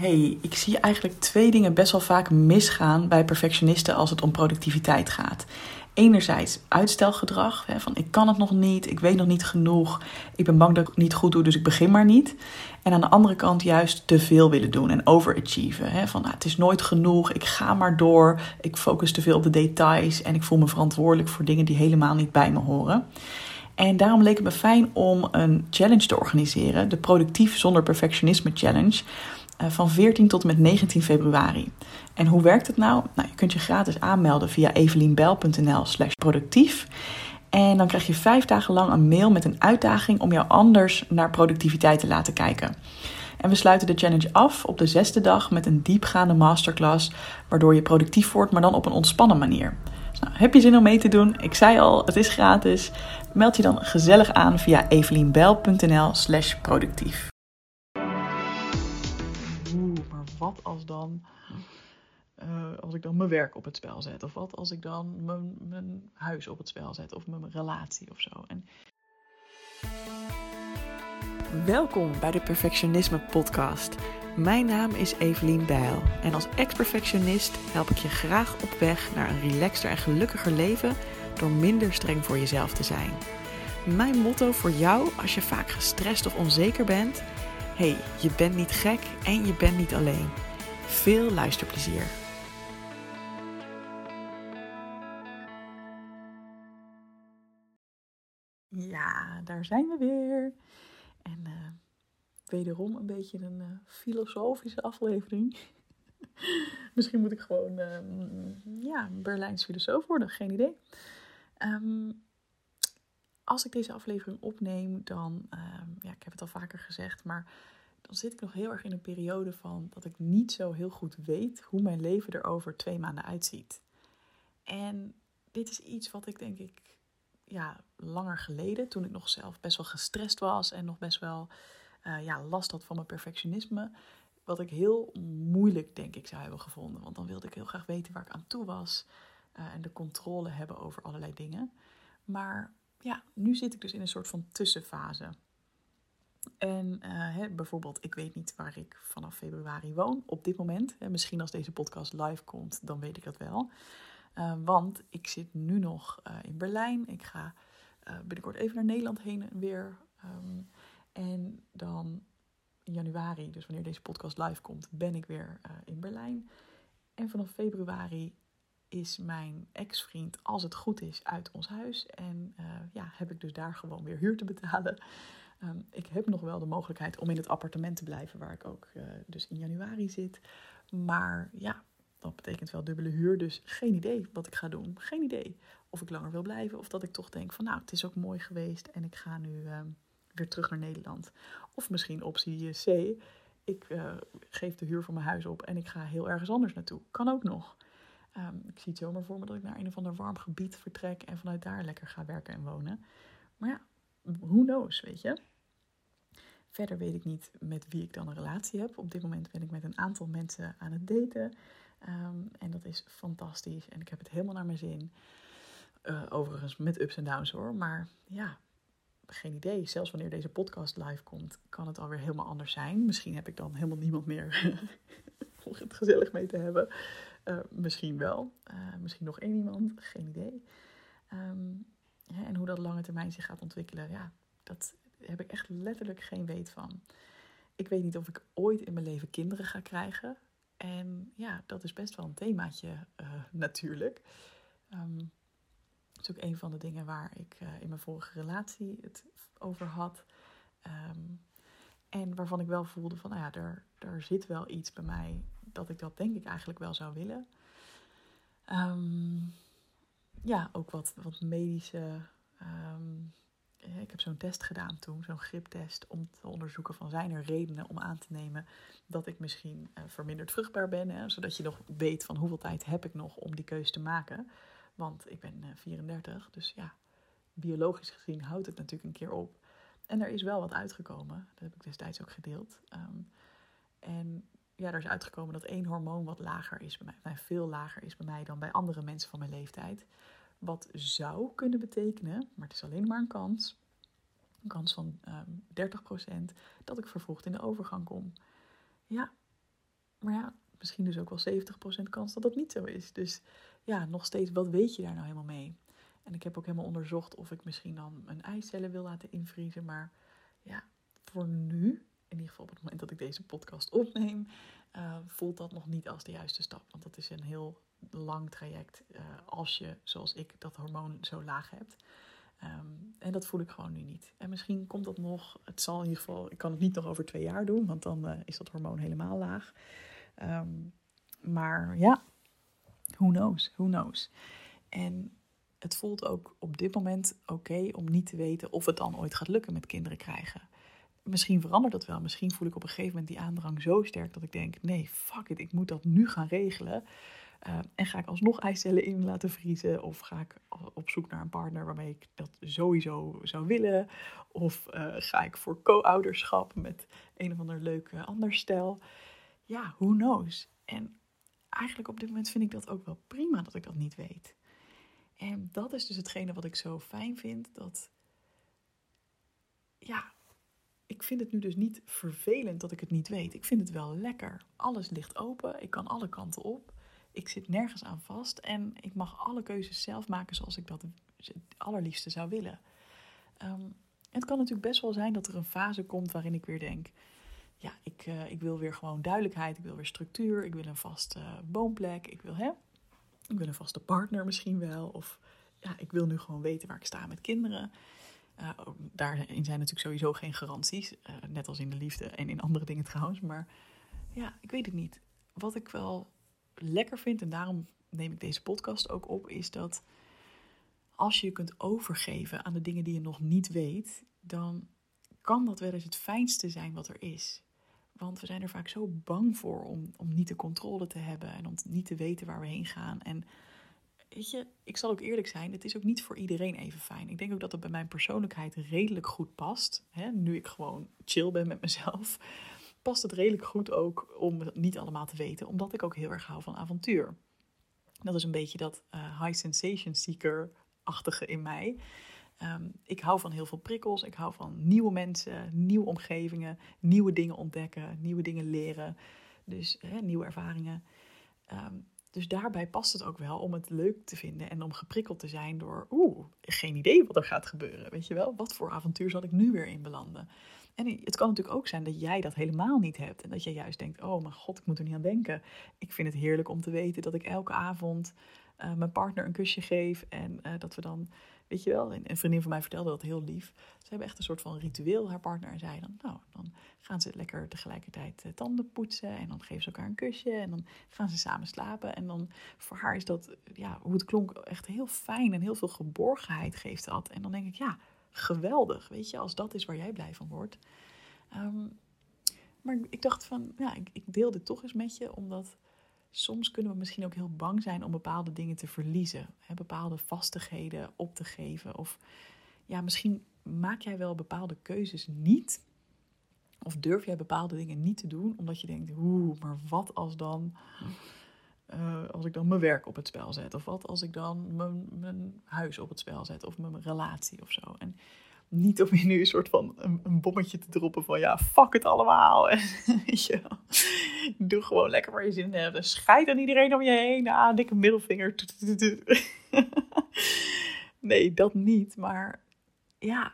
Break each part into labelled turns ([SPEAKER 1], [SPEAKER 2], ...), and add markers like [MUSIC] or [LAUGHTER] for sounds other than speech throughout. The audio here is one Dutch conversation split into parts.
[SPEAKER 1] Hey, ik zie eigenlijk twee dingen best wel vaak misgaan bij perfectionisten als het om productiviteit gaat. Enerzijds uitstelgedrag, van ik kan het nog niet, ik weet nog niet genoeg, ik ben bang dat ik het niet goed doe, dus ik begin maar niet. En aan de andere kant juist te veel willen doen en overachieven. Van nou, het is nooit genoeg, ik ga maar door, ik focus te veel op de details en ik voel me verantwoordelijk voor dingen die helemaal niet bij me horen. En daarom leek het me fijn om een challenge te organiseren, de Productief zonder Perfectionisme Challenge. Eh, van 14 tot en met 19 februari. En hoe werkt het nou? nou je kunt je gratis aanmelden via evelienbel.nl slash productief. En dan krijg je vijf dagen lang een mail met een uitdaging om jou anders naar productiviteit te laten kijken. En we sluiten de challenge af op de zesde dag met een diepgaande masterclass, waardoor je productief wordt, maar dan op een ontspannen manier. Nou, heb je zin om mee te doen? Ik zei al, het is gratis. Meld je dan gezellig aan via evelienbel.nl als dan. Uh, als ik dan mijn werk op het spel zet? Of wat als ik dan mijn, mijn huis op het spel zet? Of mijn relatie of zo? En... Welkom bij de Perfectionisme Podcast. Mijn naam is Evelien Bijl en als ex-perfectionist help ik je graag op weg naar een relaxter en gelukkiger leven door minder streng voor jezelf te zijn. Mijn motto voor jou als je vaak gestrest of onzeker bent hey, je bent niet gek en je bent niet alleen. Veel luisterplezier. Ja, daar zijn we weer. En uh, wederom een beetje een uh, filosofische aflevering. [LAUGHS] Misschien moet ik gewoon uh, ja, Berlijns filosoof worden, geen idee. Um, als ik deze aflevering opneem, dan, ehm, ja, ik heb het al vaker gezegd, maar dan zit ik nog heel erg in een periode van dat ik niet zo heel goed weet hoe mijn leven er over twee maanden uitziet. En dit is iets wat ik denk ik, ja, langer geleden, toen ik nog zelf best wel gestrest was en nog best wel uh, ja, last had van mijn perfectionisme, wat ik heel moeilijk, denk ik, zou hebben gevonden. Want dan wilde ik heel graag weten waar ik aan toe was uh, en de controle hebben over allerlei dingen. Maar ja, nu zit ik dus in een soort van tussenfase. En hè, bijvoorbeeld, ik weet niet waar ik vanaf februari woon op dit moment. Hè, misschien als deze podcast live komt, dan weet ik dat wel. Uh, want ik zit nu nog uh, in Berlijn. Ik ga binnenkort even naar Nederland heen weer. Um, en dan in januari, dus wanneer deze podcast live komt, ben ik weer in Berlijn. En vanaf februari is mijn ex-vriend, als het goed is, uit ons huis. En ja, heb ik dus daar gewoon weer huur te betalen. Um, ik heb nog wel de mogelijkheid om in het appartement te blijven, waar ik ook uh, dus in januari zit. Maar ja, dat betekent wel dubbele huur, dus geen idee wat ik ga doen. Geen idee of ik langer wil blijven of dat ik toch denk van nou, het is ook mooi geweest en ik ga nu uh, weer terug naar Nederland. Of misschien optie C, ik uh, geef de huur van mijn huis op en ik ga heel ergens anders naartoe. Kan ook nog. Um, ik zie het zomaar voor me dat ik naar een of ander warm gebied vertrek en vanuit daar lekker ga werken en wonen. Maar ja, who knows, weet je? Verder weet ik niet met wie ik dan een relatie heb. Op dit moment ben ik met een aantal mensen aan het daten. Um, en dat is fantastisch. En ik heb het helemaal naar mijn zin. Uh, overigens met ups en downs hoor. Maar ja, geen idee. Zelfs wanneer deze podcast live komt, kan het alweer helemaal anders zijn. Misschien heb ik dan helemaal niemand meer [LAUGHS] om het gezellig mee te hebben. Uh, misschien wel. Uh, misschien nog één iemand. Geen idee. Ja, en hoe dat lange termijn zich gaat ontwikkelen, ja, dat heb ik echt letterlijk geen weet van. Ik weet niet of ik ooit in mijn leven kinderen ga krijgen. En ja, dat is best wel een themaatje uh, [LAUGHS] natuurlijk. Um, dat is ook een van de dingen waar ik in mijn vorige relatie het over had. Um, en waarvan ik wel voelde van, nou ja, er, er zit wel iets bij mij dat ik dat denk ik eigenlijk wel zou willen. Um, ja, ook wat, wat medische. Ik heb zo'n test gedaan toen, zo'n griptest, om te onderzoeken van zijn er redenen om aan te nemen dat ik misschien uh, verminderd vruchtbaar ben. Hè, zodat je nog weet van hoeveel tijd heb ik nog om die keuze te maken. Want ik ben uh, 34, dus ja, biologisch gezien houdt het natuurlijk een keer op. En er is wel wat uitgekomen, dat heb ik destijds ook gedeeld. Um, en ja, er is uitgekomen dat één hormoon wat lager is bij mij, veel lager is bij mij dan bij andere mensen van mijn leeftijd. Wat zou kunnen betekenen, maar het is alleen maar een kans, een kans van um, ehm, 30%, dat ik vervroegd in de overgang kom. Ja, Maar ja, misschien dus ook wel 70% kans dat dat niet zo is. Dus ja, nog steeds, wat weet je daar nou helemaal mee? En ik heb ook helemaal onderzocht of ik misschien dan een eicellen wil laten invriezen. Maar ja, voor nu, in ieder geval op het moment dat ik deze podcast opneem, uh, voelt dat nog niet als de juiste stap. Want dat is een heel lang traject uh, als je, zoals ik, dat hormoon zo laag hebt. Um, en dat voel ik gewoon nu niet. En misschien komt dat nog, het zal in ieder geval, ik kan het niet nog over twee jaar doen, want dan uh, is dat hormoon helemaal laag. Um, maar ja, who knows, who knows. En het voelt ook op dit moment oké om niet te weten of het dan ooit gaat lukken met kinderen krijgen. Misschien verandert dat wel. Misschien voel ik op een gegeven moment die aandrang zo sterk dat ik denk: nee, fuck it, ik moet dat nu gaan regelen. Uh, en ga ik alsnog eicellen in laten vriezen? Of ga ik op zoek naar een partner waarmee ik dat sowieso zou willen? Of uh, ga ik voor co-ouderschap met een of ander leuke ander stel? Ja, who knows? En eigenlijk op dit moment vind ik dat ook wel prima dat ik dat niet weet. En dat is dus hetgene wat ik zo fijn vind. Dat, ja, ik vind het nu dus niet vervelend dat ik het niet weet. Ik vind het wel lekker. Alles ligt open. Ik kan alle kanten op. Ik zit nergens aan vast. En ik mag alle keuzes zelf maken zoals ik dat het allerliefste zou willen. Um, het kan natuurlijk best wel zijn dat er een fase komt waarin ik weer denk: ja, ik, uh, ik wil weer gewoon duidelijkheid, ik wil weer structuur, ik wil een vaste uh, ik wil, hè, ik wil een vaste partner misschien wel. Of ja, ik wil nu gewoon weten waar ik sta met kinderen. Uh, daarin zijn natuurlijk sowieso geen garanties, net als in de liefde en in andere dingen trouwens. Maar ja, ik weet het niet. Wat ik wel lekker vind, en daarom neem ik deze podcast ook op, is dat als je je kunt overgeven aan de dingen die je nog niet weet, dan kan dat wel eens het fijnste zijn wat er is. Want we zijn er vaak zo bang voor om, om niet de controle te hebben en om niet te weten waar we heen gaan. En weet je, ik zal ook eerlijk zijn, het is ook niet voor iedereen even fijn. Ik denk ook dat het bij mijn persoonlijkheid redelijk goed past. Hè? Nu ik gewoon chill ben met mezelf, past het redelijk goed ook om het niet allemaal te weten, omdat ik ook heel erg hou van avontuur. Dat is een beetje dat uh, high sensation seeker-achtige in mij. Um, ik hou van heel veel prikkels. Ik hou van nieuwe mensen, nieuwe omgevingen, nieuwe dingen ontdekken, nieuwe dingen leren. Dus hè, nieuwe ervaringen. Um, dus daarbij past het ook wel om het leuk te vinden en om geprikkeld te zijn door, oeh, geen idee wat er gaat gebeuren. Weet je wel, wat voor avontuur zal ik nu weer in belanden? En het kan natuurlijk ook zijn dat jij dat helemaal niet hebt. En dat je juist denkt, oh mijn god, ik moet er niet aan denken. Ik vind het heerlijk om te weten dat ik elke avond uh, mijn partner een kusje geef. En uh, dat we dan Weet je wel, een vriendin van mij vertelde dat heel lief. Ze hebben echt een soort van ritueel, haar partner en zij. Dan, nou, dan gaan ze lekker tegelijkertijd uh, tanden poetsen. En dan geven ze elkaar een kusje. En dan gaan ze samen slapen. En dan voor haar is dat, ja, hoe het klonk, echt heel fijn. En heel veel geborgenheid geeft dat. En dan denk ik, ja, geweldig. Weet je, als dat is waar jij blij van wordt. Um, maar ik dacht van, ja, ik, ik deel dit toch eens met je. Omdat soms kunnen we misschien ook heel bang zijn om bepaalde dingen te verliezen. Hè, bepaalde vastigheden op te geven. Of ja, misschien maak jij wel bepaalde keuzes niet. Of durf jij bepaalde dingen niet te doen, omdat je denkt, oeh, maar wat als dan, uh, als ik dan mijn werk op het spel zet? Of wat als ik dan mijn, mijn huis op het spel zet? Of mijn relatie of zo? En niet om je nu een soort van een, bommetje te droppen van ja, fuck het allemaal. [LAUGHS] En, je, doe gewoon lekker waar je zin in hebt. Scheid aan iedereen om je heen. Ah, dikke middelvinger. [LAUGHS] nee, dat niet. Maar ja,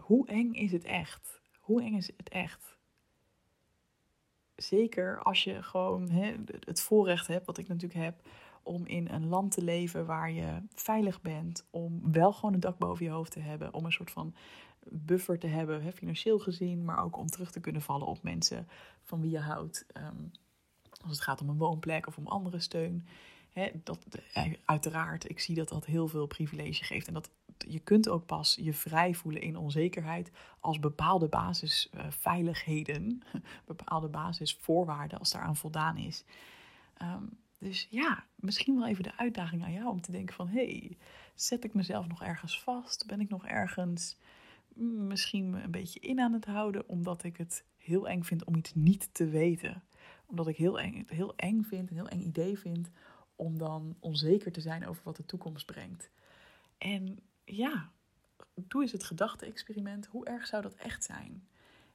[SPEAKER 1] hoe eng is het echt? Hoe eng is het echt? Zeker als je gewoon hè, het voorrecht hebt, wat ik natuurlijk heb, om in een land te leven waar je veilig bent, om wel gewoon een dak boven je hoofd te hebben, om een soort van buffer te hebben, hè, financieel gezien, maar ook om terug te kunnen vallen op mensen van wie je houdt. Ehm, als het gaat om een woonplek of om andere steun. Hè, dat, eh, uiteraard, ik zie dat dat heel veel privilege geeft. En dat je kunt ook pas je vrij voelen in onzekerheid als bepaalde basisveiligheden, [LAUGHS] bepaalde basisvoorwaarden, als daaraan voldaan is. Um, dus ja, misschien wel even de uitdaging aan jou om te denken van... hé, hey, zet ik mezelf nog ergens vast? Ben ik nog ergens mm, misschien een beetje in aan het houden... omdat ik het heel eng vind om iets niet te weten? Omdat ik heel eng, heel eng vind, een heel eng idee vind... om dan onzeker te zijn over wat de toekomst brengt. En ja, doe eens het gedachte-experiment. Hoe erg zou dat echt zijn?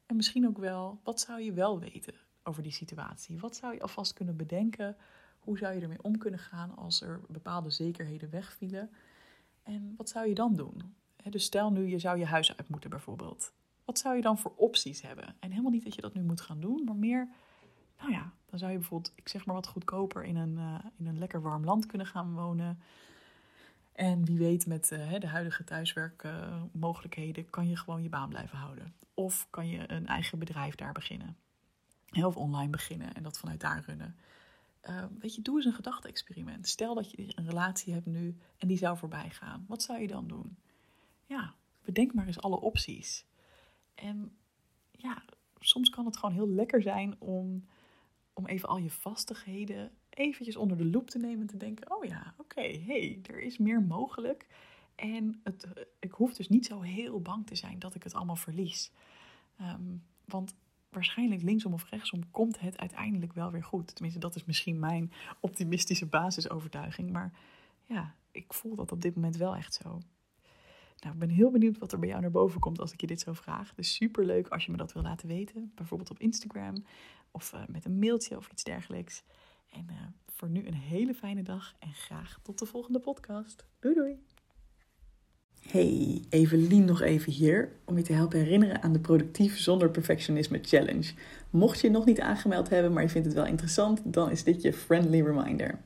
[SPEAKER 1] En misschien ook wel, wat zou je wel weten? over die situatie? Wat zou je alvast kunnen bedenken? Hoe zou je ermee om kunnen gaan als er bepaalde zekerheden wegvielen? En wat zou je dan doen? dus stel nu, je zou je huis uit moeten bijvoorbeeld. Wat zou je dan voor opties hebben? En helemaal niet dat je dat nu moet gaan doen, maar meer, nou ja, dan zou je bijvoorbeeld, ik zeg maar wat goedkoper in een, uh, in een lekker warm land kunnen gaan wonen. En wie weet, met uh, de huidige thuiswerkmogelijkheden kan je gewoon je baan blijven houden. Of kan je een eigen bedrijf daar beginnen. Of online beginnen en dat vanuit daar runnen. Uh, weet je, doe eens een gedachte-experiment. Stel dat je een relatie hebt nu en die zou voorbij gaan. Wat zou je dan doen? Ja, bedenk maar eens alle opties. En ja, soms kan het gewoon heel lekker zijn om, om even al je vastigheden eventjes onder de loep te nemen en te denken: oh ja, oké, okay, hey, er is meer mogelijk. En het, ik hoef dus niet zo heel bang te zijn dat ik het allemaal verlies. Um, want waarschijnlijk linksom of rechtsom komt het uiteindelijk wel weer goed. Tenminste, dat is misschien mijn optimistische basisovertuiging. Maar ja, ik voel dat op dit moment wel echt zo. Nou, ik ben heel benieuwd wat er bij jou naar boven komt als ik je dit zo vraag. Dus super leuk als je me dat wil laten weten. Bijvoorbeeld op Instagram of uh, met een mailtje of iets dergelijks. En uh, voor nu een hele fijne dag en graag tot de volgende podcast. Doei doei! Hey, Evelien nog even hier om je te helpen herinneren aan de Productief zonder perfectionisme challenge. Mocht je nog niet aangemeld hebben, maar je vindt het wel interessant, dan is dit je friendly reminder.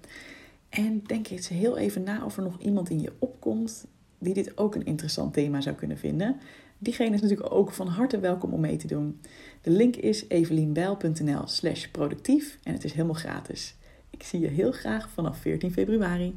[SPEAKER 1] En denk eens heel even na of er nog iemand in je opkomt die dit ook een interessant thema zou kunnen vinden. Diegene is natuurlijk ook van harte welkom om mee te doen. De link is evelienbijl.nl slash productief en het is helemaal gratis. Ik zie je heel graag vanaf 14 februari.